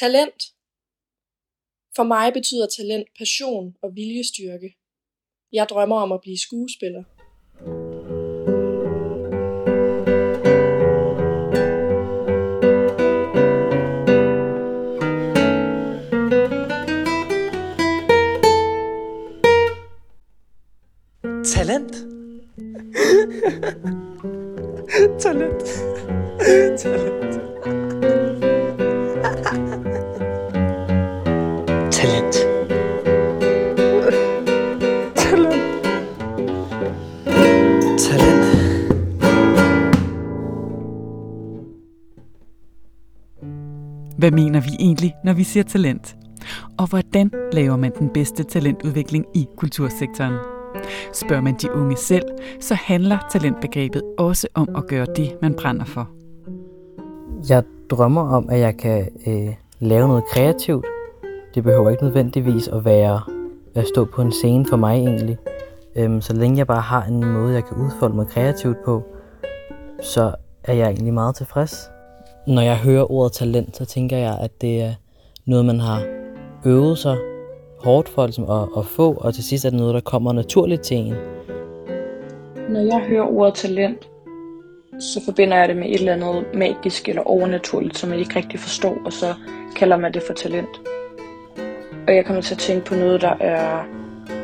Talent. For mig betyder talent passion og viljestyrke. Jeg drømmer om at blive skuespiller. Talent. Talent. Talent. Hvad mener vi egentlig, når vi siger talent? Og hvordan laver man den bedste talentudvikling i kultursektoren? Spørger man de unge selv, så handler talentbegrebet også om at gøre det, man brænder for. Jeg drømmer om, at jeg kan øh, lave noget kreativt. Det behøver ikke nødvendigvis at være at stå på en scene for mig egentlig. Øhm, så længe jeg bare har en måde, jeg kan udfolde mig kreativt på, så er jeg egentlig meget tilfreds. Når jeg hører ordet talent, så tænker jeg, at det er noget, man har øvet sig hårdt for ligesom, at, at få, og til sidst er det noget, der kommer naturligt til en. Når jeg hører ordet talent, så forbinder jeg det med et eller andet magisk eller overnaturligt, som jeg ikke rigtig forstår, og så kalder man det for talent. Og jeg kommer til at tænke på noget, der er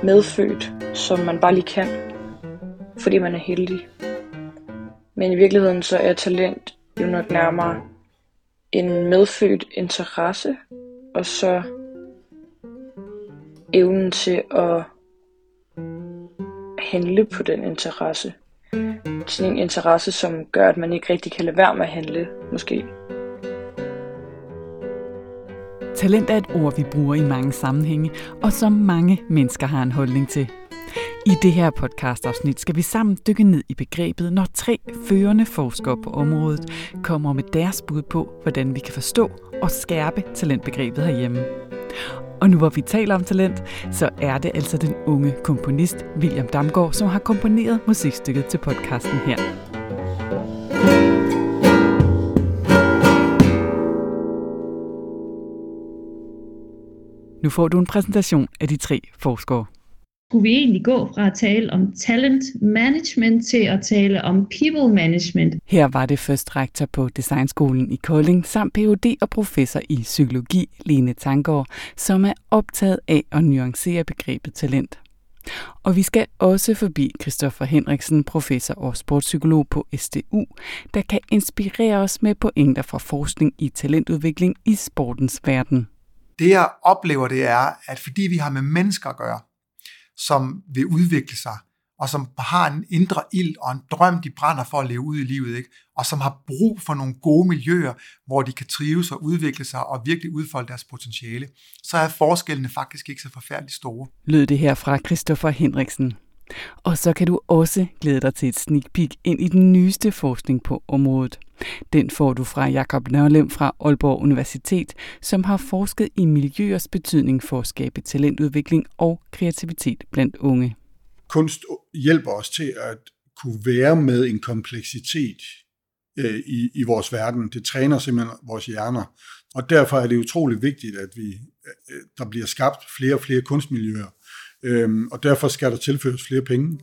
medfødt, som man bare lige kan, fordi man er heldig. Men i virkeligheden så er talent jo nok nærmere en medfødt interesse, og så evnen til at handle på den interesse. Sådan en interesse, som gør, at man ikke rigtig kan lade være med at handle, måske. Talent er et ord, vi bruger i mange sammenhænge, og som mange mennesker har en holdning til. I det her podcastafsnit skal vi sammen dykke ned i begrebet, når tre førende forskere på området kommer med deres bud på, hvordan vi kan forstå og skærpe talentbegrebet herhjemme. Og nu hvor vi taler om talent, så er det altså den unge komponist William Damgaard, som har komponeret musikstykket til podcasten her. Nu får du en præsentation af de tre forskere. Skulle vi egentlig gå fra at tale om talent management til at tale om people management? Her var det først rektor på Designskolen i Kolding, samt Ph.D. og professor i psykologi, Lene Tangård, som er optaget af at nuancere begrebet talent. Og vi skal også forbi Christoffer Henriksen, professor og sportspsykolog på SDU, der kan inspirere os med pointer fra forskning i talentudvikling i sportens verden. Det jeg oplever, det er, at fordi vi har med mennesker at gøre, som vil udvikle sig, og som har en indre ild og en drøm, de brænder for at leve ud i livet, ikke? og som har brug for nogle gode miljøer, hvor de kan trives og udvikle sig og virkelig udfolde deres potentiale, så er forskellene faktisk ikke så forfærdeligt store. Lød det her fra Christoffer Henriksen. Og så kan du også glæde dig til et sneak peek ind i den nyeste forskning på området. Den får du fra Jakob Nørlem fra Aalborg Universitet, som har forsket i miljøers betydning for at skabe talentudvikling og kreativitet blandt unge. Kunst hjælper os til at kunne være med en kompleksitet øh, i, i vores verden. Det træner simpelthen vores hjerner. Og derfor er det utrolig vigtigt, at vi øh, øh der bliver skabt flere og flere kunstmiljøer. Øhm, og derfor skal der tilføres flere penge.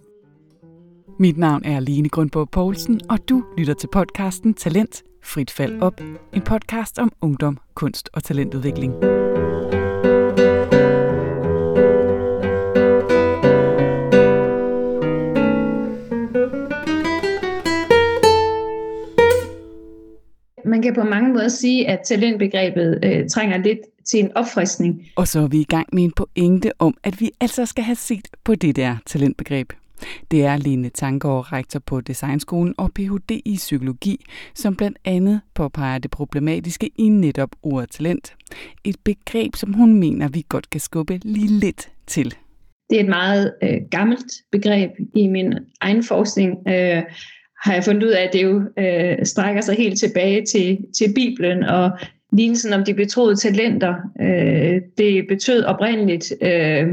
Mit navn er Line Grundborg Poulsen, og du lytter til podcasten Talent Frit Fald Op. En podcast om ungdom, kunst og talentudvikling. Man kan på mange måder sige, at talentbegrebet øh, trænger lidt til en opfriskning. Og så er vi i gang med en pointe om, at vi altså skal have set på det der talentbegreb. Det er Lene Tangård, rektor på Designskolen og Ph.D. i psykologi, som blandt andet påpeger det problematiske i netop ordet talent. Et begreb, som hun mener, vi godt kan skubbe lige lidt til. Det er et meget øh, gammelt begreb i min egen forskning. Øh, har jeg fundet ud af, at det jo øh, strækker sig helt tilbage til, til Bibelen og lignelsen om de betroede talenter. Øh, det betød oprindeligt øh,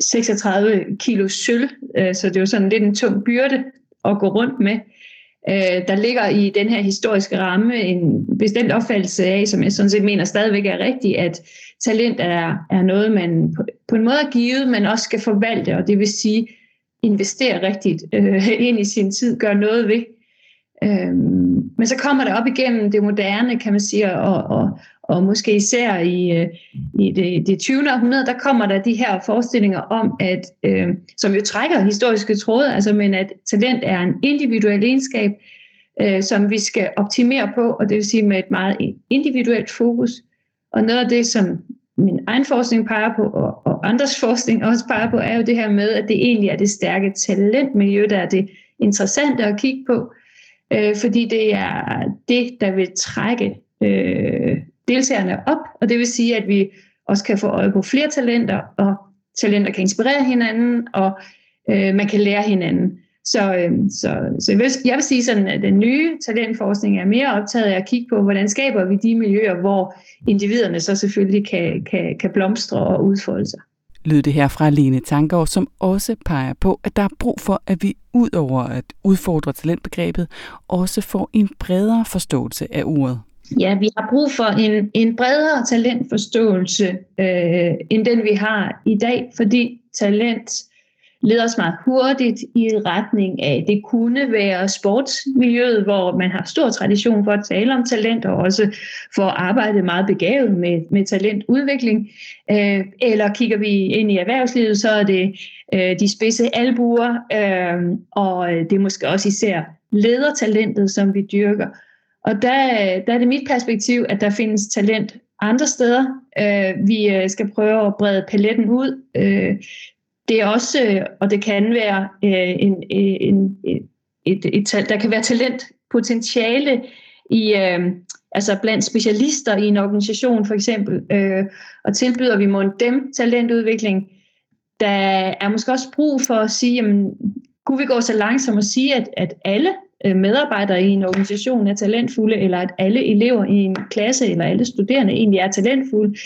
36 kilo sølv, øh, så det var sådan lidt en tung byrde at gå rundt med. Øh, der ligger i den her historiske ramme en bestemt opfattelse af, som jeg sådan set mener stadigvæk er rigtig, at talent er, er noget, man på, på en måde er givet, men også skal forvalte, og det vil sige investere rigtigt øh, ind i sin tid, gøre noget ved. Øh, men så kommer det op igennem det moderne, kan man sige, og, og, og måske især i, øh, i det, det 20. århundrede, der kommer der de her forestillinger om, at øh, som jo trækker historiske tråde, altså, men at talent er en individuel egenskab, øh, som vi skal optimere på, og det vil sige med et meget individuelt fokus. Og noget af det, som min egen forskning peger på, og, og andres forskning også peger på, er jo det her med, at det egentlig er det stærke talentmiljø, der er det interessante at kigge på, øh, fordi det er det, der vil trække øh, deltagerne op, og det vil sige, at vi også kan få øje på flere talenter, og talenter kan inspirere hinanden, og øh, man kan lære hinanden. Så, øh, så, så jeg, vil, jeg vil sige sådan, at den nye talentforskning er mere optaget af at kigge på, hvordan skaber vi de miljøer, hvor individerne så selvfølgelig kan, kan, kan blomstre og udfolde sig. Lød det her fra Lene Tankov, som også peger på, at der er brug for, at vi ud over at udfordre talentbegrebet, også får en bredere forståelse af ordet. Ja, vi har brug for en, en bredere talentforståelse, øh, end den vi har i dag, fordi talent leder os meget hurtigt i retning af, det kunne være sportsmiljøet, hvor man har stor tradition for at tale om talent, og også for at arbejde meget begavet med, med talentudvikling. Øh, eller kigger vi ind i erhvervslivet, så er det øh, de spidse albuer, øh, og det er måske også især ledertalentet, som vi dyrker. Og der, der er det mit perspektiv, at der findes talent andre steder. Øh, vi øh, skal prøve at brede paletten ud. Øh, det er også, øh, og det kan være øh, en, øh, en, en, et, et, et, der kan være talentpotentiale i, øh, altså blandt specialister i en organisation for eksempel, øh, og tilbyder vi mod dem talentudvikling, der er måske også brug for at sige, jamen, kunne vi gå så langsomt og sige, at, at alle medarbejdere i en organisation er talentfulde, eller at alle elever i en klasse eller alle studerende egentlig er talentfulde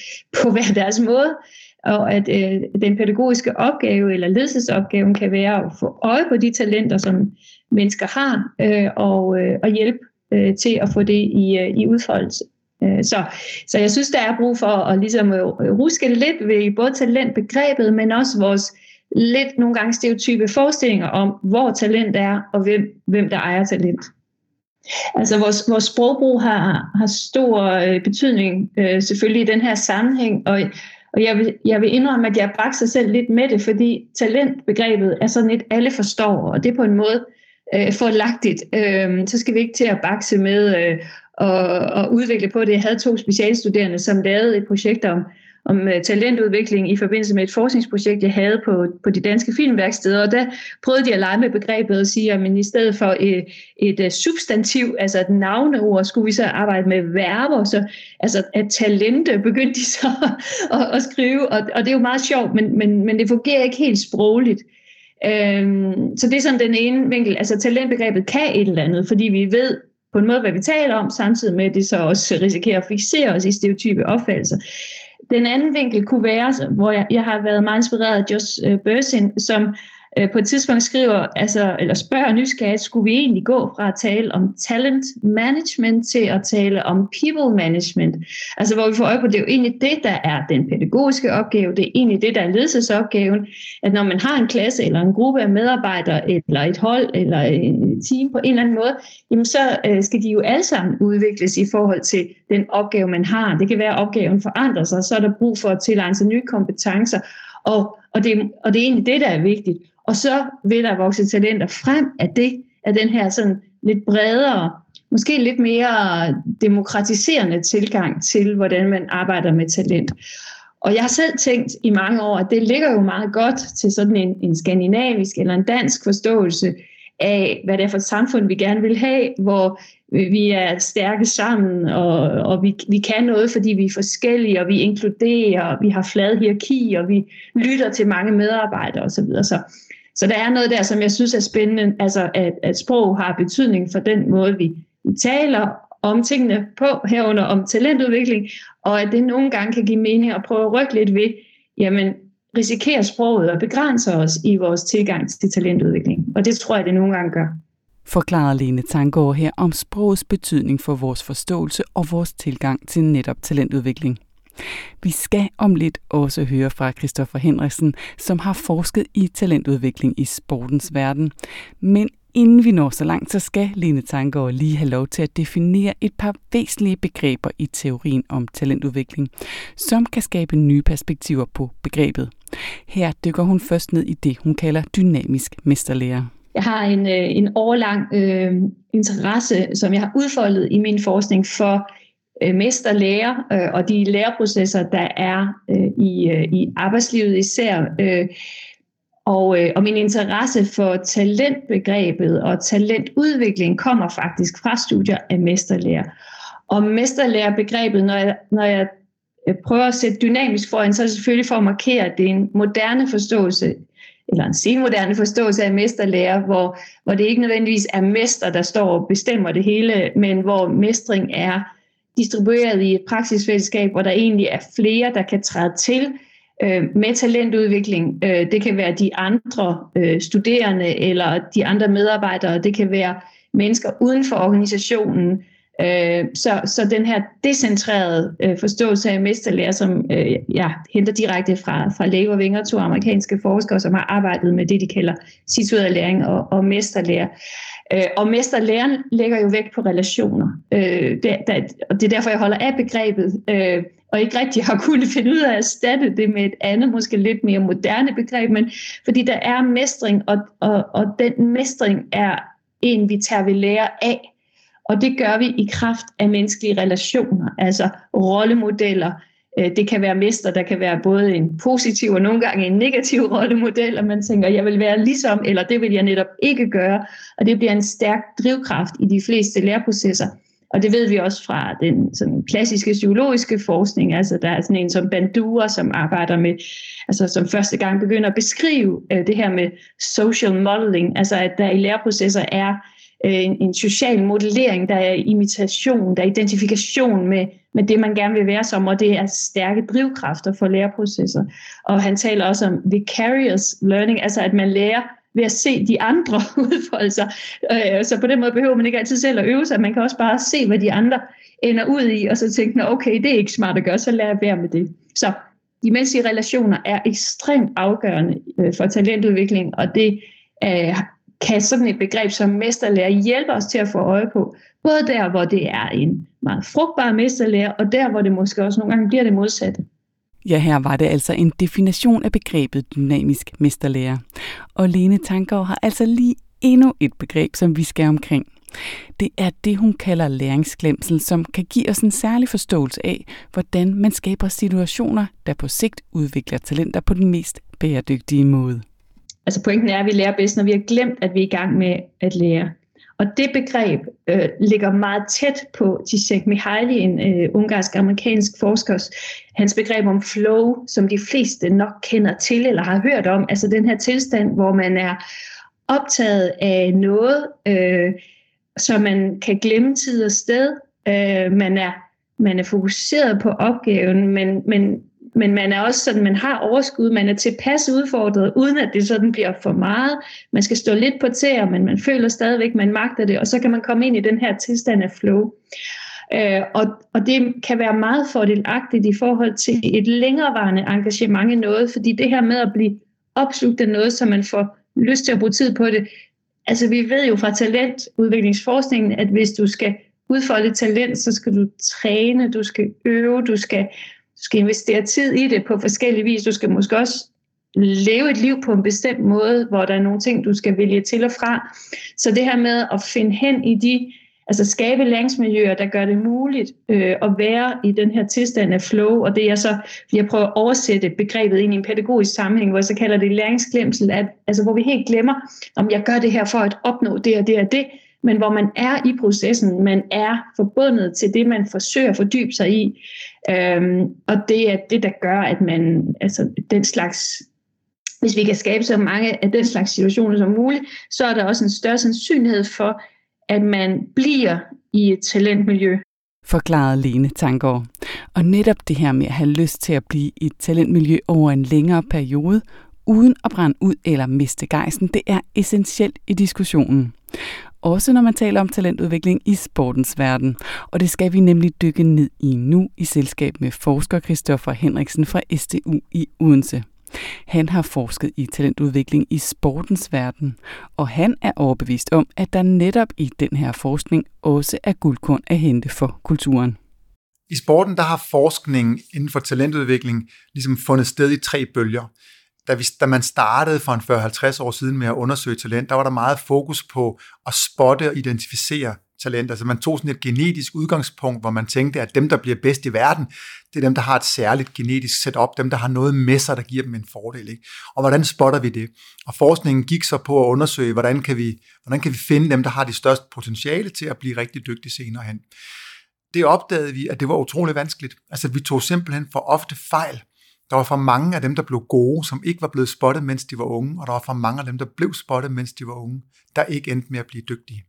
på hver deres måde, og at øh, den pædagogiske opgave eller ledelsesopgaven kan være at få øje på de talenter, som mennesker har, øh, og, øh, og hjælpe øh, til at få det i, øh, i udfoldelse. Øh, så, så jeg synes, der er brug for at ligesom øh, ruske det lidt ved både talentbegrebet, men også vores lidt nogle gange stereotype forestillinger om, hvor talent er, og hvem, hvem der ejer talent. Altså vores, vores sprogbrug har, har stor øh, betydning øh, selvfølgelig i den her sammenhæng, og, og jeg, vil, jeg vil indrømme, at jeg bragte sig selv lidt med det, fordi talentbegrebet er sådan et, alle forstår, og det er på en måde øh, forlagtigt. Øh, så skal vi ikke til at bakse med øh, og, og udvikle på det. Jeg havde to specialstuderende, som lavede et projekt om, om øh, talentudvikling i forbindelse med et forskningsprojekt, jeg havde på, på de danske filmværksteder, og der prøvede de at lege med begrebet og sige, at i stedet for øh, et, et substantiv, altså et navneord, skulle vi så arbejde med verber, så altså at talente begyndte de så at, at skrive, og, og det er jo meget sjovt, men, men, men det fungerer ikke helt sprogligt. Øhm, så det er sådan den ene vinkel, altså talentbegrebet kan et eller andet, fordi vi ved på en måde, hvad vi taler om, samtidig med, at det så også risikerer at fixere os i stereotype opfattelser. Den anden vinkel kunne være, hvor jeg, jeg har været meget inspireret af Josh Bersin, Bursin, som Øh, på et tidspunkt skriver, altså, eller spørger nysgerrigt, skulle vi egentlig gå fra at tale om talent management til at tale om people management? Altså hvor vi får øje på, det er jo egentlig det, der er den pædagogiske opgave, det er egentlig det, der er ledelsesopgaven, at når man har en klasse eller en gruppe af medarbejdere, eller et hold, eller et team på en eller anden måde, jamen så øh, skal de jo alle sammen udvikles i forhold til den opgave, man har. Det kan være, at opgaven forandrer sig, så er der brug for at tilegne sig nye kompetencer, og, og, det, og det er egentlig det, der er vigtigt. Og så vil der vokse talenter frem af det, af den her sådan lidt bredere, måske lidt mere demokratiserende tilgang til, hvordan man arbejder med talent. Og jeg har selv tænkt i mange år, at det ligger jo meget godt til sådan en, en skandinavisk eller en dansk forståelse af, hvad det er for et samfund, vi gerne vil have, hvor vi er stærke sammen, og, og vi, vi kan noget, fordi vi er forskellige, og vi inkluderer, og vi har flad hierarki, og vi lytter til mange medarbejdere osv. Så, så der er noget der, som jeg synes er spændende, altså at, at sprog har betydning for den måde, vi, vi taler om tingene på, herunder om talentudvikling, og at det nogle gange kan give mening at prøve at rykke lidt ved, jamen risikerer sproget at begrænse os i vores tilgang til talentudvikling. Og det tror jeg, det nogle gange gør. forklarede Lene Tangård her om sprogets betydning for vores forståelse og vores tilgang til netop talentudvikling. Vi skal om lidt også høre fra Christoffer Henriksen, som har forsket i talentudvikling i sportens verden. Men inden vi når så langt, så skal Lene Tangård lige have lov til at definere et par væsentlige begreber i teorien om talentudvikling, som kan skabe nye perspektiver på begrebet. Her dykker hun først ned i det, hun kalder dynamisk mesterlærer. Jeg har en, øh, en årlang øh, interesse, som jeg har udfoldet i min forskning for øh, mesterlærer øh, og de læreprocesser, der er øh, i, øh, i arbejdslivet især. Øh, og, øh, og min interesse for talentbegrebet og talentudvikling kommer faktisk fra studier af mesterlærer. Og mesterlærerbegrebet, når jeg, når jeg Øh, prøver at sætte dynamisk foran, så er det selvfølgelig for at markere, at det er en moderne forståelse eller en senmoderne forståelse af mesterlærer, hvor, hvor det ikke nødvendigvis er mester, der står og bestemmer det hele, men hvor mestring er distribueret i et praksisfællesskab, hvor der egentlig er flere, der kan træde til øh, med talentudvikling. Øh, det kan være de andre øh, studerende eller de andre medarbejdere, det kan være mennesker uden for organisationen, Øh, så, så den her decentrerede øh, forståelse af mesterlærer, som øh, jeg henter direkte fra, fra Lego Winger, to amerikanske forskere, som har arbejdet med det, de kalder situeret læring og, og mesterlærer. Øh, og mesterlæren lægger jo vægt på relationer. Øh, det, der, og det er derfor, jeg holder af begrebet, øh, og ikke rigtig har kunnet finde ud af at erstatte det med et andet, måske lidt mere moderne begreb, men fordi der er mestring, og, og, og den mestring er en, vi tager ved lære af. Og det gør vi i kraft af menneskelige relationer, altså rollemodeller. Øh, det kan være mester, der kan være både en positiv og nogle gange en negativ rollemodel, og man tænker, jeg vil være ligesom, eller det vil jeg netop ikke gøre. Og det bliver en stærk drivkraft i de fleste læreprocesser. Og det ved vi også fra den sådan, klassiske psykologiske forskning. Altså der er sådan en som Bandura, som arbejder med, altså som første gang begynder at beskrive uh, det her med social modeling, altså at der i læreprocesser er Øh, en, en social modellering, der er imitation, der er identifikation med, med det, man gerne vil være som, og det er stærke drivkræfter for læreprocesser. Og han taler også om vicarious learning, altså at man lærer ved at se de andre udfolde sig. Øh, så på den måde behøver man ikke altid selv at øve sig, man kan også bare se, hvad de andre ender ud i, og så tænke, okay, det er ikke smart at gøre, så lad jeg være med det. Så de menneskelige relationer er ekstremt afgørende øh, for talentudvikling, og det kan sådan et begreb som mesterlærer hjælpe os til at få øje på, både der, hvor det er en meget frugtbar mesterlærer, og der, hvor det måske også nogle gange bliver det modsatte. Ja, her var det altså en definition af begrebet dynamisk mesterlærer. Og Lene Tankov har altså lige endnu et begreb, som vi skal omkring. Det er det, hun kalder læringsglemsel, som kan give os en særlig forståelse af, hvordan man skaber situationer, der på sigt udvikler talenter på den mest bæredygtige måde. Altså pointen er, at vi lærer bedst, når vi har glemt, at vi er i gang med at lære. Og det begreb øh, ligger meget tæt på Zizek Mihaly, en øh, ungarsk-amerikansk forsker, hans begreb om flow, som de fleste nok kender til eller har hørt om. Altså den her tilstand, hvor man er optaget af noget, øh, så man kan glemme tid og sted. Øh, man, er, man er fokuseret på opgaven, men, men men man er også sådan, man har overskud, man er tilpas udfordret, uden at det sådan bliver for meget. Man skal stå lidt på tæer, men man føler stadigvæk, man magter det, og så kan man komme ind i den her tilstand af flow. Øh, og, og det kan være meget fordelagtigt i forhold til et længerevarende engagement i noget, fordi det her med at blive opslugt af noget, så man får lyst til at bruge tid på det. Altså vi ved jo fra talentudviklingsforskningen, at hvis du skal udfolde talent, så skal du træne, du skal øve, du skal skal investere tid i det på forskellige vis. Du skal måske også leve et liv på en bestemt måde, hvor der er nogle ting, du skal vælge til og fra. Så det her med at finde hen i de, altså skabe læringsmiljøer, der gør det muligt øh, at være i den her tilstand af flow, og det er så, jeg prøver at oversætte begrebet ind i en pædagogisk sammenhæng, hvor jeg så kalder det læringsglemsel, at, altså hvor vi helt glemmer, om jeg gør det her for at opnå det og det og det, men hvor man er i processen, man er forbundet til det, man forsøger at fordybe sig i. Øhm, og det er det, der gør, at man, altså den slags, hvis vi kan skabe så mange af den slags situationer som muligt, så er der også en større sandsynlighed for, at man bliver i et talentmiljø. Forklarede Lene Tangård. Og netop det her med at have lyst til at blive i et talentmiljø over en længere periode, uden at brænde ud eller miste gejsten, det er essentielt i diskussionen også når man taler om talentudvikling i sportens verden. Og det skal vi nemlig dykke ned i nu i selskab med forsker Christoffer Henriksen fra STU i Odense. Han har forsket i talentudvikling i sportens verden, og han er overbevist om, at der netop i den her forskning også er guldkorn at hente for kulturen. I sporten der har forskning inden for talentudvikling ligesom fundet sted i tre bølger. Da, vi, da man startede for en 40-50 år siden med at undersøge talent, der var der meget fokus på at spotte og identificere talent. Altså man tog sådan et genetisk udgangspunkt, hvor man tænkte, at dem, der bliver bedst i verden, det er dem, der har et særligt genetisk setup, dem, der har noget med sig, der giver dem en fordel. Ikke? Og hvordan spotter vi det? Og forskningen gik så på at undersøge, hvordan kan, vi, hvordan kan vi finde dem, der har det største potentiale til at blive rigtig dygtige senere hen. Det opdagede vi, at det var utrolig vanskeligt. Altså vi tog simpelthen for ofte fejl. Der var for mange af dem, der blev gode, som ikke var blevet spottet, mens de var unge, og der var for mange af dem, der blev spottet, mens de var unge, der ikke endte med at blive dygtige.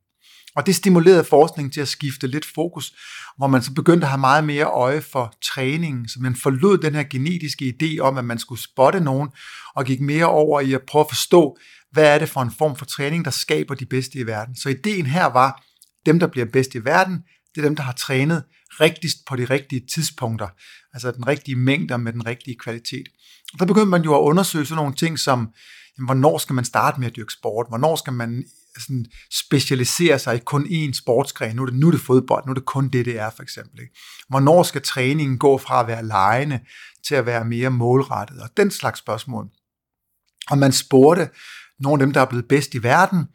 Og det stimulerede forskningen til at skifte lidt fokus, hvor man så begyndte at have meget mere øje for træningen, så man forlod den her genetiske idé om, at man skulle spotte nogen, og gik mere over i at prøve at forstå, hvad er det for en form for træning, der skaber de bedste i verden. Så ideen her var, dem der bliver bedst i verden, det er dem, der har trænet rigtigst på de rigtige tidspunkter, altså den rigtige mængder med den rigtige kvalitet. Og der begyndte man jo at undersøge sådan nogle ting som, jamen, hvornår skal man starte med at dyrke sport, hvornår skal man sådan specialisere sig i kun én sportsgren. Nu er, det, nu er det fodbold, nu er det kun det, det er for eksempel. Ikke? Hvornår skal træningen gå fra at være lejende til at være mere målrettet? Og den slags spørgsmål. Og man spurgte nogle af dem, der er blevet bedst i verden,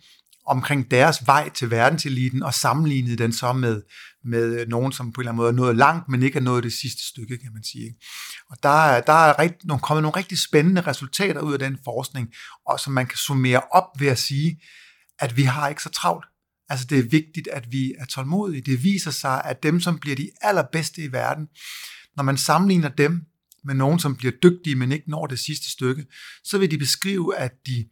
omkring deres vej til verdenseliten, og sammenlignede den så med, med øh, nogen, som på en eller anden måde er nået langt, men ikke er nået det sidste stykke, kan man sige. Og der, der er rigt, nogle, kommet nogle rigtig spændende resultater ud af den forskning, og som man kan summere op ved at sige, at vi har ikke så travlt. Altså det er vigtigt, at vi er tålmodige. Det viser sig, at dem, som bliver de allerbedste i verden, når man sammenligner dem med nogen, som bliver dygtige, men ikke når det sidste stykke, så vil de beskrive, at de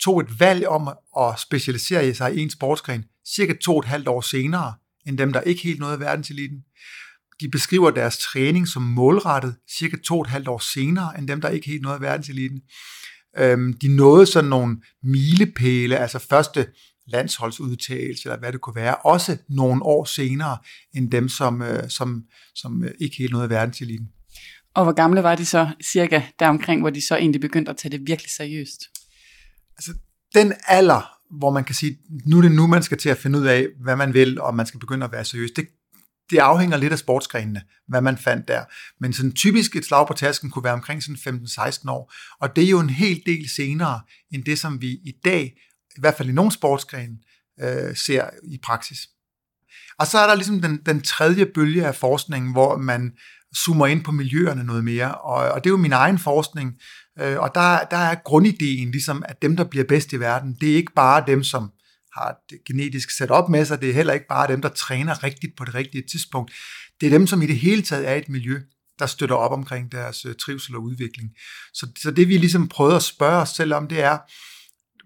tog et valg om at specialisere sig i en sportsgren cirka to og et halvt år senere, end dem, der ikke helt nåede verdenseliten. De beskriver deres træning som målrettet cirka to og et halvt år senere, end dem, der ikke helt nåede verdenseliten. Øhm, de nåede sådan nogle milepæle, altså første landsholdsudtagelse, eller hvad det kunne være, også nogle år senere, end dem, som, øh, som, som øh, ikke helt nåede verdenseliten. Og hvor gamle var de så cirka deromkring, hvor de så egentlig begyndte at tage det virkelig seriøst? Altså, den alder, hvor man kan sige, nu er det nu, man skal til at finde ud af, hvad man vil, og man skal begynde at være seriøs, det, det afhænger lidt af sportsgrenene, hvad man fandt der. Men sådan typisk et slag på tasken kunne være omkring sådan 15-16 år, og det er jo en hel del senere, end det som vi i dag, i hvert fald i nogle sportsgrene, øh, ser i praksis. Og så er der ligesom den, den tredje bølge af forskningen, hvor man zoomer ind på miljøerne noget mere, og, og det er jo min egen forskning, øh, og der, der er grundideen ligesom, at dem, der bliver bedst i verden, det er ikke bare dem, som har det genetisk sat op med sig, det er heller ikke bare dem, der træner rigtigt på det rigtige tidspunkt. Det er dem, som i det hele taget er et miljø, der støtter op omkring deres øh, trivsel og udvikling. Så, så det vi ligesom prøver at spørge os selv om, det er,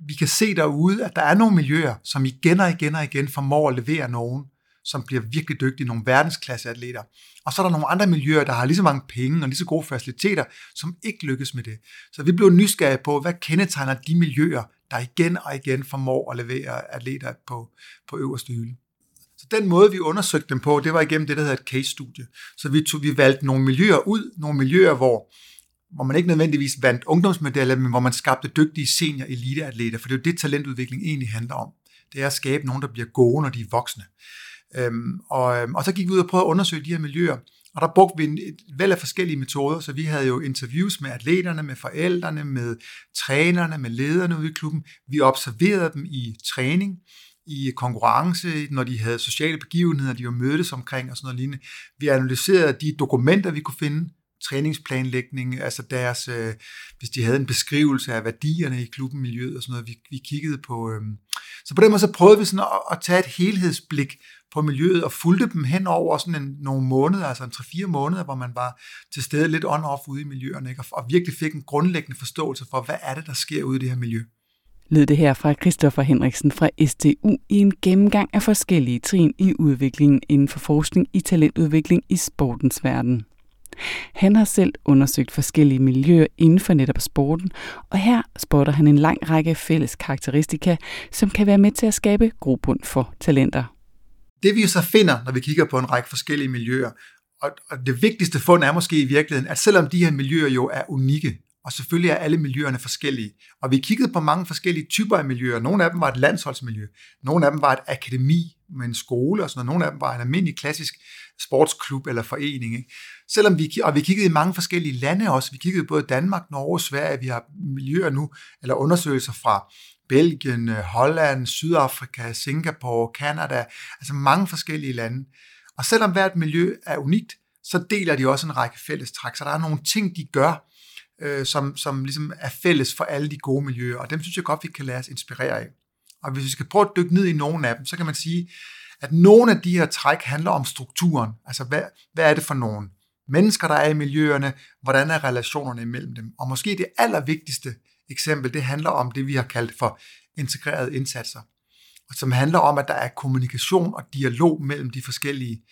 vi kan se derude, at der er nogle miljøer, som igen og igen og igen formår at levere nogen, som bliver virkelig dygtige, nogle verdensklasse atleter. Og så er der nogle andre miljøer, der har lige så mange penge og lige så gode faciliteter, som ikke lykkes med det. Så vi blev nysgerrige på, hvad kendetegner de miljøer, der igen og igen formår at levere atleter på, på øverste hylde. Så den måde, vi undersøgte dem på, det var igennem det, der hedder et case-studie. Så vi, tog, vi valgte nogle miljøer ud, nogle miljøer, hvor, hvor man ikke nødvendigvis vandt ungdomsmedaljer, men hvor man skabte dygtige senior eliteatleter, for det er jo det, talentudvikling egentlig handler om. Det er at skabe nogen, der bliver gode, når de er voksne. Øhm, og, øhm, og så gik vi ud og prøvede at undersøge de her miljøer, og der brugte vi en, et væld af forskellige metoder, så vi havde jo interviews med atleterne, med forældrene, med trænerne, med lederne ude i klubben. Vi observerede dem i træning, i konkurrence, når de havde sociale begivenheder, de var mødtes omkring og sådan noget lignende. Vi analyserede de dokumenter, vi kunne finde, træningsplanlægning, altså deres, øh, hvis de havde en beskrivelse af værdierne i klubben, miljøet og sådan noget, vi, vi kiggede på. Øh. Så på den måde så prøvede vi sådan at, at tage et helhedsblik på miljøet og fulgte dem hen over sådan en, nogle måneder, altså en 3-4 måneder, hvor man var til stede lidt on-off ude i miljøerne, ikke? Og, og virkelig fik en grundlæggende forståelse for, hvad er det, der sker ude i det her miljø. Lød det her fra Christoffer Henriksen fra STU i en gennemgang af forskellige trin i udviklingen inden for forskning i talentudvikling i sportens verden. Han har selv undersøgt forskellige miljøer inden for netop sporten, og her spotter han en lang række fælles karakteristika, som kan være med til at skabe grobund for talenter. Det vi så finder, når vi kigger på en række forskellige miljøer, og, og det vigtigste fund er måske i virkeligheden, at selvom de her miljøer jo er unikke, og selvfølgelig er alle miljøerne forskellige. Og vi kiggede på mange forskellige typer af miljøer. Nogle af dem var et landsholdsmiljø, nogle af dem var et akademi med en skole og sådan noget. Nogle af dem var en almindelig klassisk sportsklub eller forening. Ikke? Selvom vi, og vi kiggede i mange forskellige lande også. Vi kiggede både Danmark, Norge, Sverige. Vi har miljøer nu, eller undersøgelser fra Belgien, øh, Holland, Sydafrika, Singapore, Kanada, altså mange forskellige lande. Og selvom hvert miljø er unikt, så deler de også en række fællestræk. Så der er nogle ting, de gør, øh, som, som ligesom er fælles for alle de gode miljøer, og dem synes jeg godt, vi kan lade os inspirere af. Og hvis vi skal prøve at dykke ned i nogle af dem, så kan man sige, at nogle af de her træk handler om strukturen. Altså, hvad, hvad er det for nogle mennesker, der er i miljøerne? Hvordan er relationerne imellem dem? Og måske det allervigtigste eksempel, det handler om det, vi har kaldt for integrerede indsatser. Og som handler om, at der er kommunikation og dialog mellem de forskellige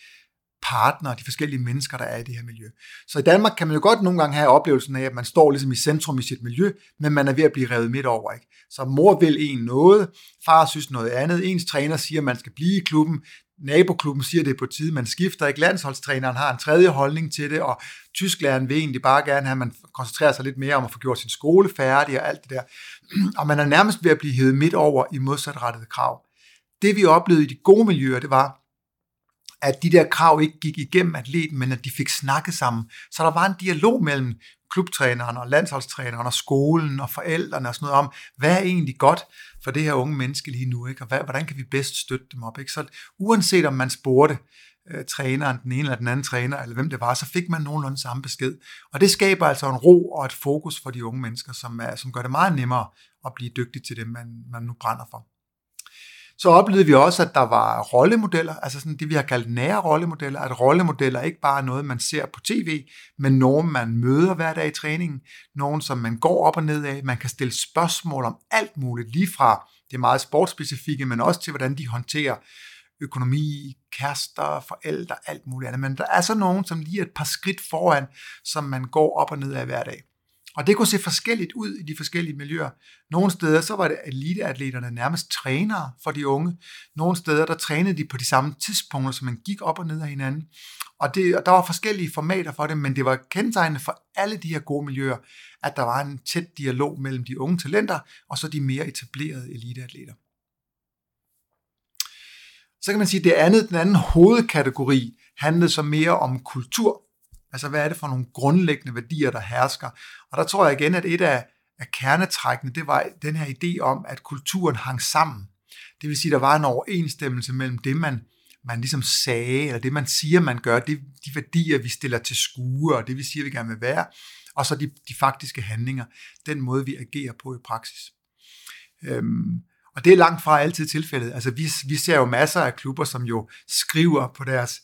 partnere, de forskellige mennesker, der er i det her miljø. Så i Danmark kan man jo godt nogle gange have oplevelsen af, at man står ligesom i centrum i sit miljø, men man er ved at blive revet midt over. Ikke? Så mor vil en noget, far synes noget andet, ens træner siger, at man skal blive i klubben, naboklubben siger, det er på tide, man skifter ikke. Landsholdstræneren har en tredje holdning til det, og tysklæreren vil egentlig bare gerne have, at man koncentrerer sig lidt mere om at få gjort sin skole færdig og alt det der. Og man er nærmest ved at blive hævet midt over i modsatrettede krav. Det vi oplevede i de gode miljøer, det var, at de der krav ikke gik igennem atleten, men at de fik snakket sammen. Så der var en dialog mellem klubtræneren og landsholdstræneren og skolen og forældrene og sådan noget om, hvad er egentlig godt for det her unge menneske lige nu, ikke? og hvad, hvordan kan vi bedst støtte dem op. Ikke? Så uanset om man spurgte øh, træneren, den ene eller den anden træner, eller hvem det var, så fik man nogenlunde samme besked. Og det skaber altså en ro og et fokus for de unge mennesker, som, er, som gør det meget nemmere at blive dygtig til det, man, man nu brænder for. Så oplevede vi også, at der var rollemodeller, altså sådan det, vi har kaldt nære rollemodeller, at rollemodeller ikke bare er noget, man ser på tv, men nogen, man møder hver dag i træningen, nogen, som man går op og ned af, man kan stille spørgsmål om alt muligt, lige fra det meget sportsspecifikke, men også til, hvordan de håndterer økonomi, kærester, forældre, alt muligt andet. Men der er så nogen, som lige er et par skridt foran, som man går op og ned af hver dag. Og det kunne se forskelligt ud i de forskellige miljøer. Nogle steder så var det eliteatleterne nærmest trænere for de unge. Nogle steder der trænede de på de samme tidspunkter, så man gik op og ned af hinanden. Og, det, og der var forskellige formater for det, men det var kendetegnende for alle de her gode miljøer, at der var en tæt dialog mellem de unge talenter og så de mere etablerede eliteatleter. Så kan man sige, at det andet, den anden hovedkategori handlede så mere om kultur Altså, hvad er det for nogle grundlæggende værdier, der hersker? Og der tror jeg igen, at et af, af kernetrækkene, det var den her idé om, at kulturen hang sammen. Det vil sige, der var en overensstemmelse mellem det, man, man ligesom sagde, eller det, man siger, man gør, det, de værdier, vi stiller til skue, og det, vi siger, vi gerne vil være, og så de, de faktiske handlinger, den måde, vi agerer på i praksis. Øhm, og det er langt fra altid tilfældet. Altså, vi, vi ser jo masser af klubber, som jo skriver på deres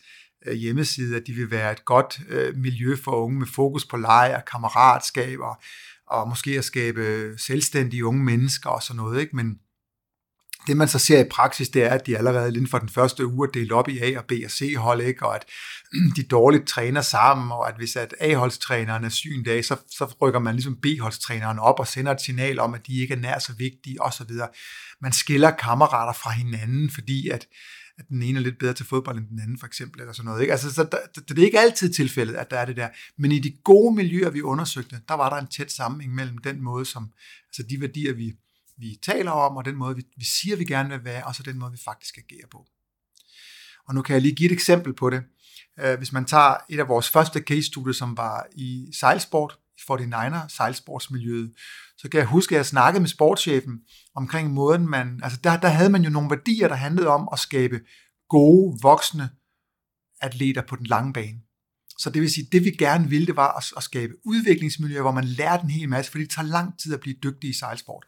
Øh, hjemmeside, at de vil være et godt øh, miljø for unge med fokus på leg og kammeratskaber, og måske at skabe selvstændige unge mennesker og sådan noget. Ikke? Men det man så ser i praksis, det er, at de allerede inden for den første uge er delt op i A og B og C hold, ikke? og at de dårligt træner sammen, og at hvis at A-holdstræneren er syg en dag, så, så rykker man ligesom B-holdstræneren op og sender et signal om, at de ikke er nær så vigtige osv. Man skiller kammerater fra hinanden, fordi at at den ene er lidt bedre til fodbold end den anden, for eksempel, eller sådan noget. Ikke? Altså, så der, det er ikke altid tilfældet, at der er det der. Men i de gode miljøer, vi undersøgte, der var der en tæt sammenhæng mellem den måde, som, altså de værdier, vi, vi taler om, og den måde, vi, vi siger, vi gerne vil være, og så den måde, vi faktisk agerer på. Og nu kan jeg lige give et eksempel på det. Øh, hvis man tager et af vores første case-studier, som var i sejlsport, i 49er sejlsportsmiljøet, så kan jeg huske, at jeg snakkede med sportschefen omkring måden, man, altså der, der havde man jo nogle værdier, der handlede om at skabe gode, voksne atleter på den lange bane. Så det vil sige, det vi gerne ville, det var at, at skabe udviklingsmiljøer, hvor man lærte en hel masse, fordi det tager lang tid at blive dygtig i sejlsport.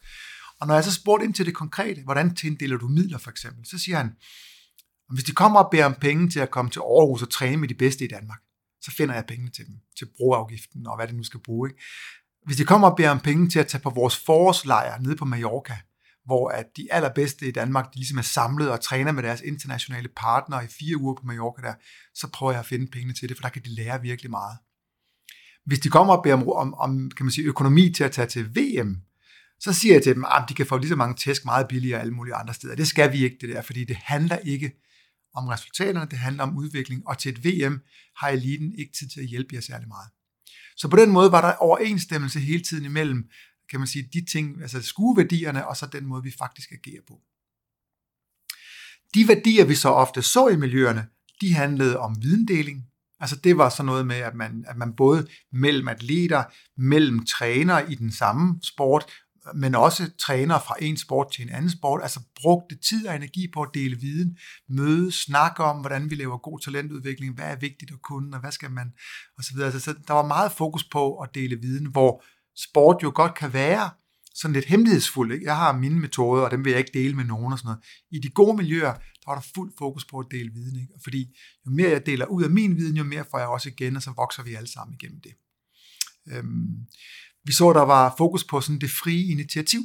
Og når jeg så spurgte ind til det konkrete, hvordan tildeler du midler for eksempel, så siger han, hvis de kommer og beder om penge til at komme til Aarhus og træne med de bedste i Danmark, så finder jeg pengene til dem, til broafgiften og hvad det nu skal bruge. Ikke? Hvis de kommer og beder om penge til at tage på vores forårslejr nede på Mallorca, hvor at de allerbedste i Danmark, de ligesom er samlet og træner med deres internationale partnere i fire uger på Mallorca der, så prøver jeg at finde pengene til det, for der kan de lære virkelig meget. Hvis de kommer og beder om, om, om kan man sige, økonomi til at tage til VM, så siger jeg til dem, at de kan få lige så mange tæsk meget billigere alle mulige andre steder. Det skal vi ikke, det der, fordi det handler ikke om resultaterne, det handler om udvikling, og til et VM har eliten ikke tid til at hjælpe jer særlig meget. Så på den måde var der overensstemmelse hele tiden imellem, kan man sige, de ting, altså skueværdierne, og så den måde, vi faktisk agerer på. De værdier, vi så ofte så i miljøerne, de handlede om videndeling. Altså det var sådan noget med, at man, at man både mellem atleter, mellem træner i den samme sport, men også trænere fra en sport til en anden sport, altså brugte tid og energi på at dele viden, møde, snakke om, hvordan vi laver god talentudvikling, hvad er vigtigt at kunne, og hvad skal man, og så videre. Altså, så der var meget fokus på at dele viden, hvor sport jo godt kan være sådan lidt hemmelighedsfuld. Ikke? Jeg har mine metoder, og dem vil jeg ikke dele med nogen og sådan noget. I de gode miljøer, der var der fuld fokus på at dele viden. Ikke? Fordi jo mere jeg deler ud af min viden, jo mere får jeg også igen, og så vokser vi alle sammen igennem det. Øhm, vi så, der var fokus på sådan det frie initiativ.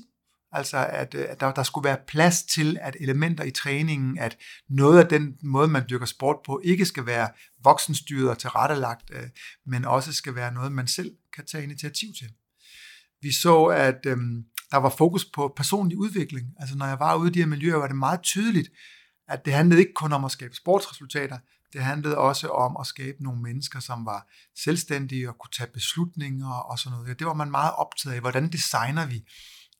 Altså, at, øh, at der, der skulle være plads til, at elementer i træningen, at noget af den måde, man dyrker sport på, ikke skal være voksenstyret og tilrettelagt, øh, men også skal være noget, man selv kan tage initiativ til. Vi så, at øhm, der var fokus på personlig udvikling. Altså, når jeg var ude i de her miljøer, var det meget tydeligt, at det handlede ikke kun om at skabe sportsresultater, det handlede også om at skabe nogle mennesker, som var selvstændige og kunne tage beslutninger og sådan noget. Det var man meget optaget af. Hvordan designer vi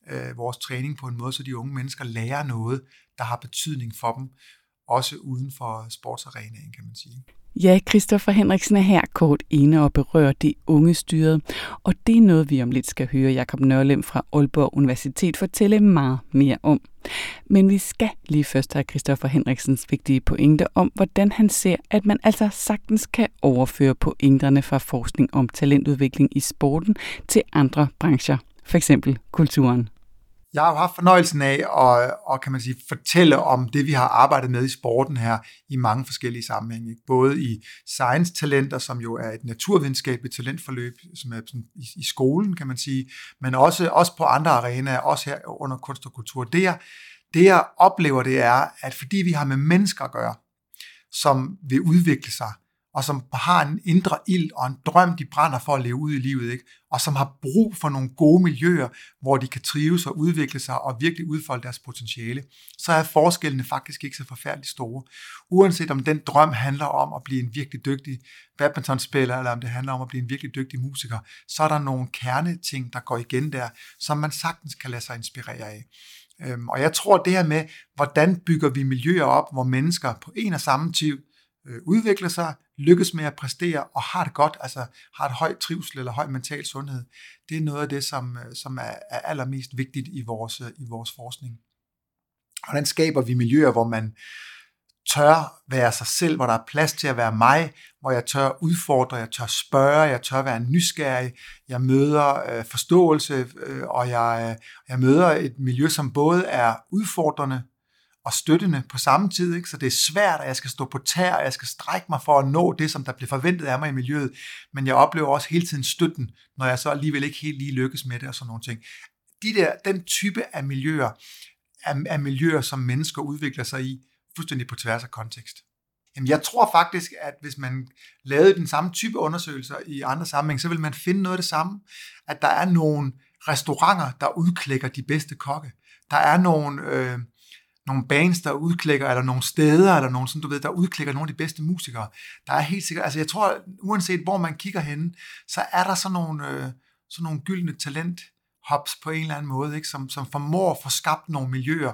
øh, vores træning på en måde, så de unge mennesker lærer noget, der har betydning for dem, også uden for sportsarenaen, kan man sige. Ja, Christoffer Henriksen er her kort ene og berører det unge styret, og det er noget, vi om lidt skal høre Jakob Nørlem fra Aalborg Universitet fortælle meget mere om. Men vi skal lige først have Christoffer Henriksens vigtige pointe om, hvordan han ser, at man altså sagtens kan overføre pointerne fra forskning om talentudvikling i sporten til andre brancher, f.eks. kulturen jeg har haft fornøjelsen af at, og kan man sige, fortælle om det, vi har arbejdet med i sporten her i mange forskellige sammenhænge. Både i science-talenter, som jo er et naturvidenskabeligt talentforløb, som er i, i skolen, kan man sige, men også, også på andre arenaer, også her under kunst og kultur. Det jeg, det jeg oplever, det er, at fordi vi har med mennesker at gøre, som vil udvikle sig, og som har en indre ild og en drøm, de brænder for at leve ud i livet, ikke? og som har brug for nogle gode miljøer, hvor de kan trives og udvikle sig og virkelig udfolde deres potentiale, så er forskellene faktisk ikke så forfærdeligt store. Uanset om den drøm handler om at blive en virkelig dygtig badmintonspiller, eller om det handler om at blive en virkelig dygtig musiker, så er der nogle kerneting, der går igen der, som man sagtens kan lade sig inspirere af. Øhm, og jeg tror det her med, hvordan bygger vi miljøer op, hvor mennesker på en og samme tid øh, udvikler sig, lykkes med at præstere og har det godt, altså har et højt trivsel eller høj mental sundhed, det er noget af det, som, øh, som er, er allermest vigtigt i vores, øh, i vores forskning. Hvordan skaber vi miljøer, hvor man tør være sig selv, hvor der er plads til at være mig, hvor jeg tør udfordre, jeg tør spørge, jeg tør være nysgerrig, jeg møder øh, forståelse, øh, og jeg, øh, jeg møder et miljø, som både er udfordrende, og støttende på samme tid. Ikke? Så det er svært, at jeg skal stå på tær, og jeg skal strække mig for at nå det, som der bliver forventet af mig i miljøet. Men jeg oplever også hele tiden støtten, når jeg så alligevel ikke helt lige lykkes med det og sådan nogle ting. De der, den type af miljøer, af, af miljøer, som mennesker udvikler sig i, fuldstændig på tværs af kontekst. Jamen, jeg tror faktisk, at hvis man lavede den samme type undersøgelser i andre sammenhæng, så vil man finde noget af det samme. At der er nogle restauranter, der udklækker de bedste kokke. Der er nogle, øh, nogle bands, der udklikker, eller nogle steder, eller nogle, sådan, du ved, der udklikker nogle af de bedste musikere. Der er helt sikkert, altså jeg tror, uanset hvor man kigger hen, så er der sådan nogle, øh, sådan nogle gyldne talent hops på en eller anden måde, ikke? Som, som formår at få skabt nogle miljøer,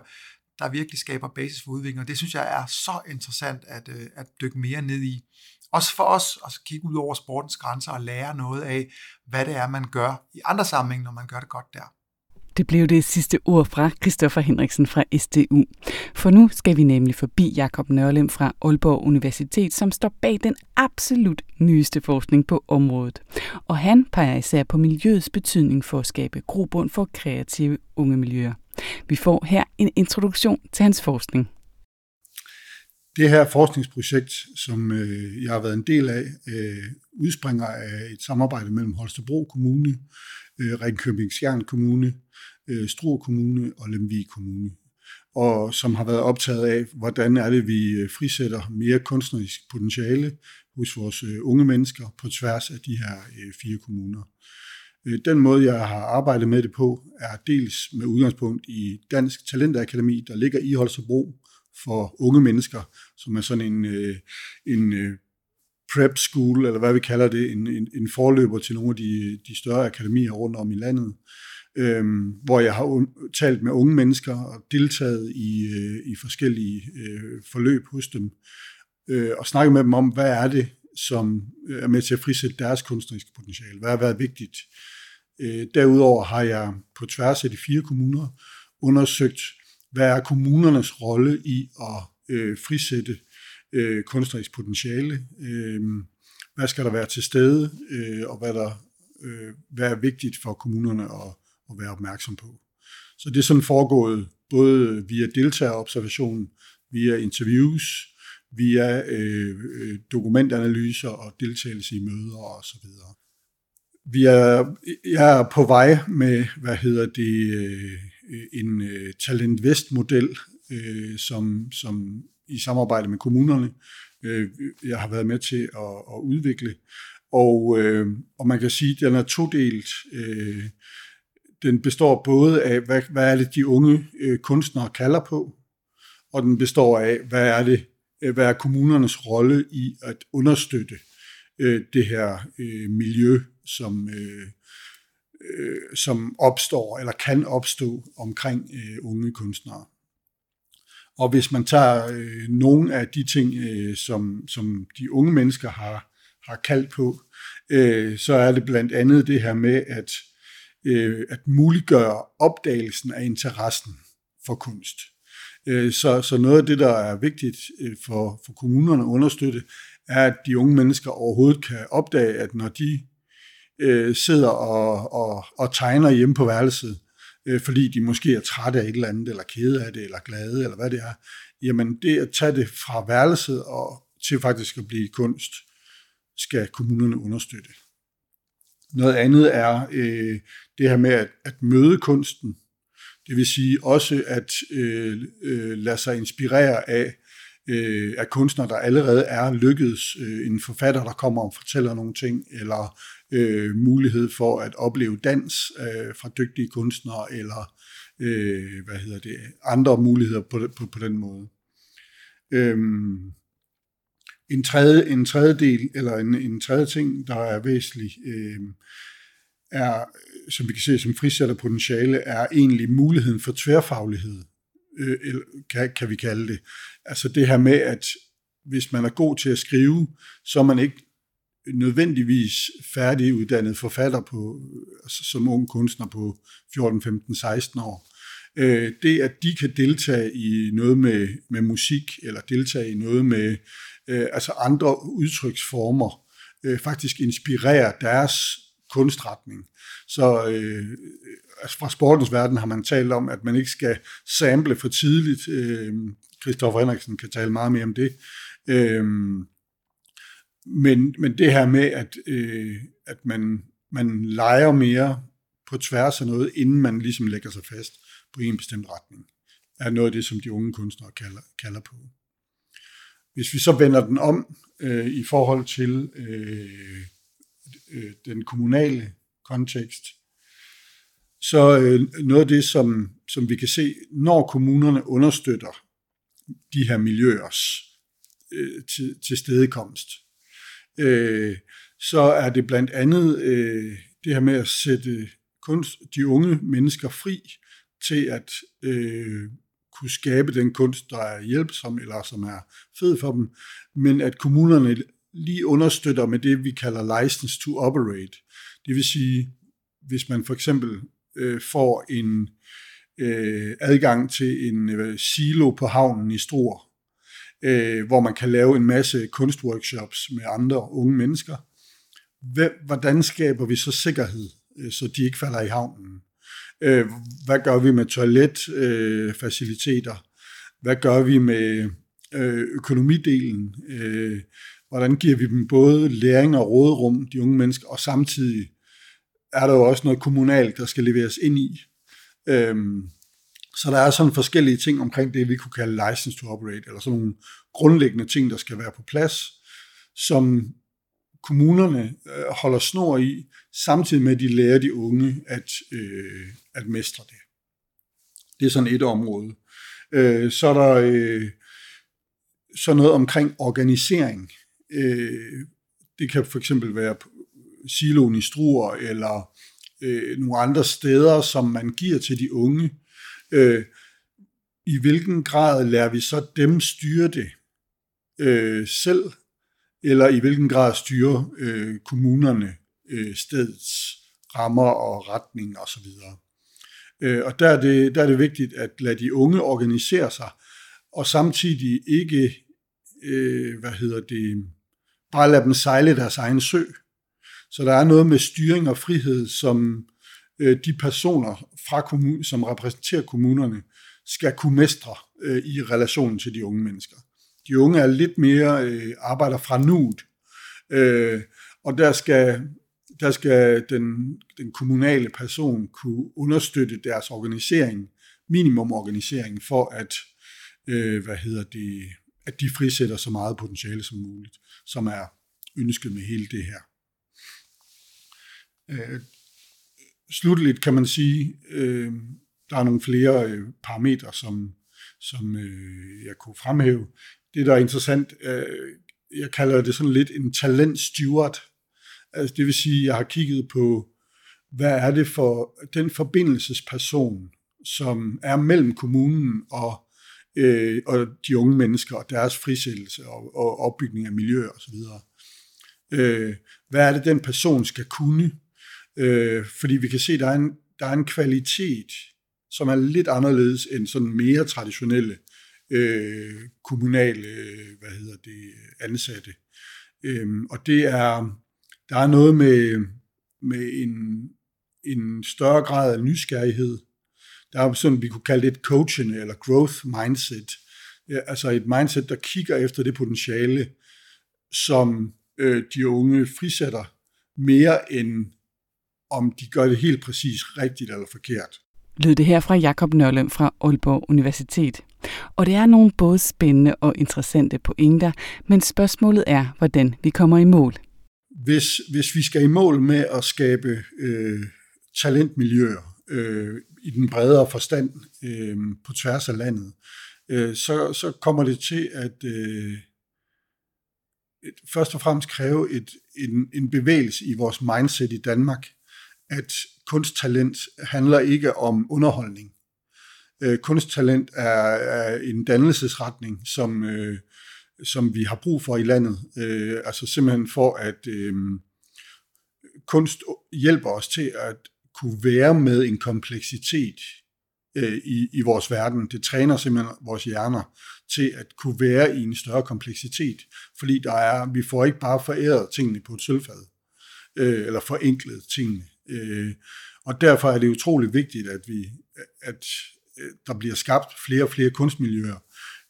der virkelig skaber basis for udvikling, og det synes jeg er så interessant at, øh, at dykke mere ned i. Også for os at kigge ud over sportens grænser og lære noget af, hvad det er, man gør i andre sammenhænge, når man gør det godt der. Det blev det sidste ord fra Christoffer Henriksen fra SDU. For nu skal vi nemlig forbi Jakob Nørlem fra Aalborg Universitet, som står bag den absolut nyeste forskning på området. Og han peger især på miljøets betydning for at skabe grobund for kreative unge miljøer. Vi får her en introduktion til hans forskning. Det her forskningsprojekt, som øh, jeg har været en del af, øh, udspringer af et samarbejde mellem Holstebro Kommune, øh, Ringkøbing Skjern Kommune, øh, Struer Kommune og Lemvig Kommune, og som har været optaget af, hvordan er det, vi øh, frisætter mere kunstnerisk potentiale hos vores øh, unge mennesker på tværs af de her øh, fire kommuner. Øh, den måde, jeg har arbejdet med det på, er dels med udgangspunkt i Dansk Talentakademi, der ligger i Holstebro for unge mennesker, som er sådan en, øh, en øh, prep school, eller hvad vi kalder det, en, en, en forløber til nogle af de, de større akademier rundt om i landet, øhm, hvor jeg har talt med unge mennesker og deltaget i, øh, i forskellige øh, forløb hos dem, øh, og snakket med dem om, hvad er det, som øh, er med til at frisætte deres kunstneriske potentiale, hvad har været vigtigt. Øh, derudover har jeg på tværs af de fire kommuner undersøgt, hvad er kommunernes rolle i at øh, frisætte øh, kunstnerisk potentiale, øh, hvad skal der være til stede, øh, og hvad, der, øh, hvad er vigtigt for kommunerne at, at være opmærksom på. Så det er sådan foregået både via deltagerobservation, via interviews, via øh, øh dokumentanalyser og deltagelse i møder og så videre. Vi er, jeg er på vej med, hvad hedder det, øh, en øh, Talent Vest-model, øh, som, som i samarbejde med kommunerne, øh, jeg har været med til at, at udvikle. Og, øh, og man kan sige, at den er todelt. Øh, den består både af, hvad, hvad er det, de unge øh, kunstnere kalder på, og den består af, hvad er det, øh, hvad er kommunernes rolle i at understøtte øh, det her øh, miljø, som, øh, øh, som opstår eller kan opstå omkring øh, unge kunstnere. Og hvis man tager øh, nogle af de ting, øh, som, som de unge mennesker har, har kaldt på, øh, så er det blandt andet det her med at, øh, at muliggøre opdagelsen af interessen for kunst. Øh, så, så noget af det, der er vigtigt øh, for, for kommunerne at understøtte, er, at de unge mennesker overhovedet kan opdage, at når de øh, sidder og, og, og tegner hjemme på værelset, øh, fordi de måske er trætte af et eller andet, eller kede af det, eller glade, eller hvad det er, jamen det at tage det fra værelset og til faktisk at blive kunst, skal kommunerne understøtte. Noget andet er øh, det her med at, at møde kunsten. Det vil sige også at øh, øh, lade sig inspirere af, øh, af kunstnere, der allerede er lykkedes. Øh, en forfatter, der kommer og fortæller nogle ting, eller øh, mulighed for at opleve dans øh, fra dygtige kunstnere, eller øh, hvad hedder det, andre muligheder på, på, på den måde. Øhm, en tredje, en tredje del, eller en, en tredje ting, der er væsentlig, øh, er, som vi kan se som frisætter potentiale, er egentlig muligheden for tværfaglighed, øh, kan, kan vi kalde det. Altså det her med, at hvis man er god til at skrive, så er man ikke nødvendigvis færdiguddannet forfatter på, altså som ung kunstner på 14, 15, 16 år. Øh, det, at de kan deltage i noget med, med musik, eller deltage i noget med øh, altså andre udtryksformer, øh, faktisk inspirerer deres kunstretning. Så øh, altså fra sportens verden har man talt om, at man ikke skal sample for tidligt. Øh, Christoffer Henriksen kan tale meget mere om det. Øh, men, men det her med, at, øh, at man, man leger mere på tværs af noget, inden man ligesom lægger sig fast på en bestemt retning, er noget af det, som de unge kunstnere kalder, kalder på. Hvis vi så vender den om øh, i forhold til øh, øh, den kommunale kontekst, så øh, noget af det, som, som vi kan se, når kommunerne understøtter de her miljøers øh, til, til stedekomst, øh, så er det blandt andet øh, det her med at sætte kunst, de unge mennesker fri til at øh, kunne skabe den kunst, der er hjælpsom eller som er fed for dem, men at kommunerne lige understøtter med det, vi kalder license to operate. Det vil sige, hvis man for eksempel øh, får en øh, adgang til en øh, silo på havnen i Struer, øh, hvor man kan lave en masse kunstworkshops med andre unge mennesker. Hvordan skaber vi så sikkerhed, øh, så de ikke falder i havnen? Øh, hvad gør vi med toiletfaciliteter? Øh, hvad gør vi med øh, økonomidelen? Øh, hvordan giver vi dem både læring og råderum, de unge mennesker, og samtidig er der jo også noget kommunalt, der skal leveres ind i. Øhm, så der er sådan forskellige ting omkring det, vi kunne kalde license to operate, eller sådan nogle grundlæggende ting, der skal være på plads, som kommunerne øh, holder snor i, samtidig med at de lærer de unge at, øh, at mestre det. Det er sådan et område. Øh, så er der øh, så noget omkring organisering. Øh, det kan for eksempel være siloen i Struer, eller øh, nogle andre steder, som man giver til de unge. Øh, I hvilken grad lærer vi så dem styre det øh, selv, eller i hvilken grad styrer øh, kommunerne øh, stedets rammer og retning osv. Øh, og der er, det, der er det vigtigt at lade de unge organisere sig, og samtidig ikke, øh, hvad hedder det, bare lade dem sejle deres egen sø. Så der er noget med styring og frihed, som øh, de personer, fra kommun, som repræsenterer kommunerne, skal kunne mestre øh, i relationen til de unge mennesker. De unge er lidt mere øh, arbejder fra nuet, øh, og der skal, der skal den, den kommunale person kunne understøtte deres organisering, minimumorganisering, for at, øh, hvad hedder det, at de frisætter så meget potentiale som muligt, som er ønsket med hele det her. Øh, slutteligt kan man sige, øh, der er nogle flere øh, parametre, som, som øh, jeg kunne fremhæve. Det, der er interessant, øh, jeg kalder det sådan lidt en talent steward. Altså, det vil sige, jeg har kigget på, hvad er det for den forbindelsesperson, som er mellem kommunen og, øh, og de unge mennesker og deres frisættelse og, og opbygning af miljø osv. Øh, hvad er det, den person skal kunne? Øh, fordi vi kan se, at der er, en, der er en kvalitet, som er lidt anderledes end sådan mere traditionelle øh, kommunale hvad hedder det, ansatte. Øh, og det er, der er noget med, med en, en større grad af nysgerrighed. Der er sådan, vi kunne kalde det et coachende eller growth mindset. Ja, altså et mindset, der kigger efter det potentiale, som øh, de unge frisætter mere end om de gør det helt præcis rigtigt eller forkert. Lød det her fra Jakob Nørlund fra Aalborg Universitet. Og det er nogle både spændende og interessante pointer, men spørgsmålet er, hvordan vi kommer i mål. Hvis, hvis vi skal i mål med at skabe øh, talentmiljøer øh, i den bredere forstand øh, på tværs af landet, øh, så, så kommer det til at øh, et, først og fremmest kræve et, en, en bevægelse i vores mindset i Danmark, at kunsttalent handler ikke om underholdning. Øh, kunsttalent er, er en dannelsesretning, som, øh, som vi har brug for i landet. Øh, altså simpelthen for, at øh, kunst hjælper os til at kunne være med en kompleksitet øh, i, i vores verden. Det træner simpelthen vores hjerner til at kunne være i en større kompleksitet, fordi der er, vi får ikke bare foræret tingene på et sølvfad, øh, eller forenklet tingene. Øh, og derfor er det utrolig vigtigt, at vi at øh, der bliver skabt flere og flere kunstmiljøer,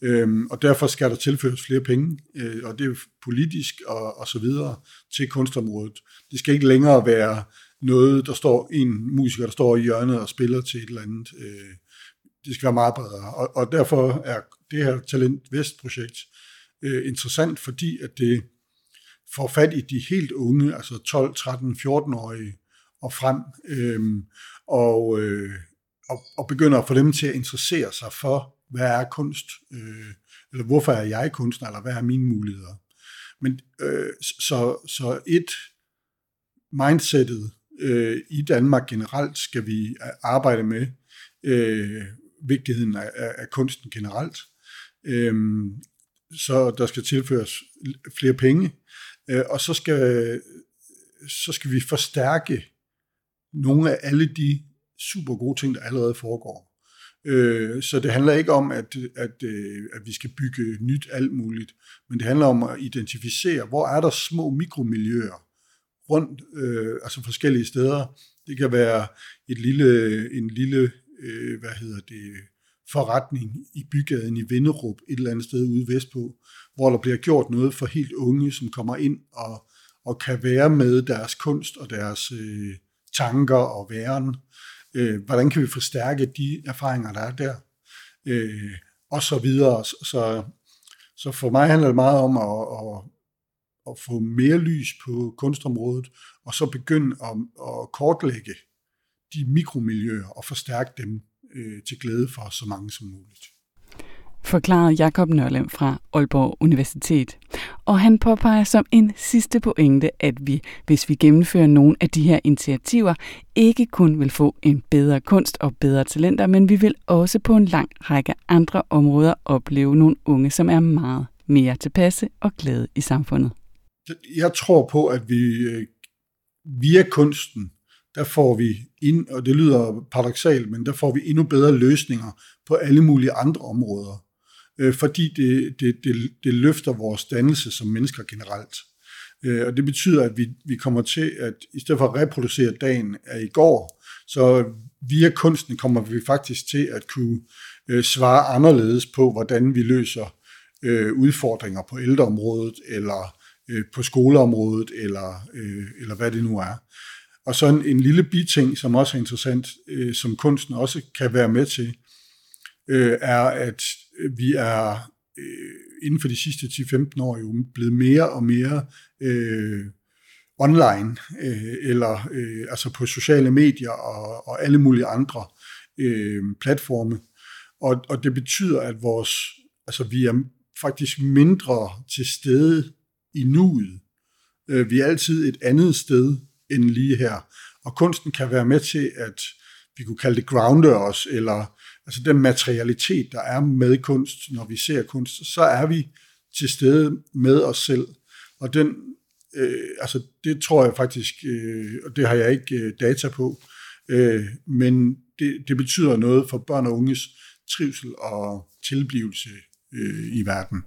Øhm, og derfor skal der tilføres flere penge, øh, og det er politisk og, og så videre til kunstområdet. Det skal ikke længere være noget, der står en musiker, der står i hjørnet og spiller til et eller andet. Øh, det skal være meget bredere. Og, og derfor er det her Talent Vest-projekt øh, interessant, fordi at det får fat i de helt unge, altså 12, 13, 14-årige, og frem, øh, og, øh, og, og begynder at få dem til at interessere sig for, hvad er kunst, øh, eller hvorfor er jeg kunstner, eller hvad er mine muligheder. Men øh, så, så et mindsetet øh, i Danmark generelt skal vi arbejde med øh, vigtigheden af, af kunsten generelt. Øh, så der skal tilføres flere penge, øh, og så skal, så skal vi forstærke nogle af alle de super gode ting, der allerede foregår. Øh, så det handler ikke om, at, at, øh, at vi skal bygge nyt alt muligt, men det handler om at identificere, hvor er der små mikromiljøer rundt, øh, altså forskellige steder. Det kan være et lille, en lille, øh, hvad hedder det, forretning i bygaden i Vinderup, et eller andet sted ude vestpå, hvor der bliver gjort noget for helt unge, som kommer ind og, og kan være med deres kunst og deres øh, tanker og væren. Øh, hvordan kan vi forstærke de erfaringer, der er der? Øh, og så videre. Så, så for mig handler det meget om at, at, at få mere lys på kunstområdet, og så begynde at, at kortlægge de mikromiljøer og forstærke dem øh, til glæde for så mange som muligt forklarede Jakob Nørlem fra Aalborg Universitet. Og han påpeger som en sidste pointe, at vi, hvis vi gennemfører nogle af de her initiativer, ikke kun vil få en bedre kunst og bedre talenter, men vi vil også på en lang række andre områder opleve nogle unge, som er meget mere tilpasse og glade i samfundet. Jeg tror på, at vi øh, via kunsten, der får vi, ind, og det lyder paradoxalt, men der får vi endnu bedre løsninger på alle mulige andre områder øh, fordi det, det, det, det løfter vores dannelse som mennesker generelt. Øh, og det betyder, at vi, vi kommer til, at i stedet for at reproducere dagen af i går, så via kunsten kommer vi faktisk til at kunne øh, svare anderledes på, hvordan vi løser øh, udfordringer på ældreområdet, eller øh, på skoleområdet, eller, øh, eller hvad det nu er. Og så en, en lille biting, som også er interessant, øh, som kunsten også kan være med til, øh, er, at Øh, vi er øh, inden for de sidste 10-15 år jo blevet mere og mere øh, online, øh, eller øh, altså på sociale medier og, og alle mulige andre øh, platforme. Og, og det betyder, at vores, altså vi er faktisk mindre til stede i nuet. Øh, vi er altid et andet sted end lige her. Og kunsten kan være med til, at vi kunne kalde det grounder os, eller altså den materialitet, der er med kunst, når vi ser kunst, så er vi til stede med os selv. Og den, øh, altså det tror jeg faktisk, øh, og det har jeg ikke øh, data på, øh, men det, det betyder noget for børn og unges trivsel og tilblivelse øh, i verden.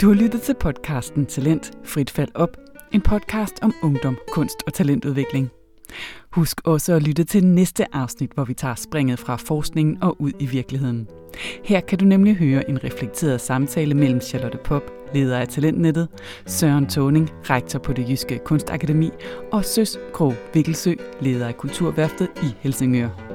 Du har lyttet til podcasten Talent Frit Fald Op en podcast om ungdom, kunst og talentudvikling. Husk også at lytte til næste afsnit, hvor vi tager springet fra forskningen og ud i virkeligheden. Her kan du nemlig høre en reflekteret samtale mellem Charlotte Pop, leder af Talentnettet, Søren Toning, rektor på det Jyske Kunstakademi, og Søs Krog Vikkelsø, leder af Kulturværftet i Helsingør.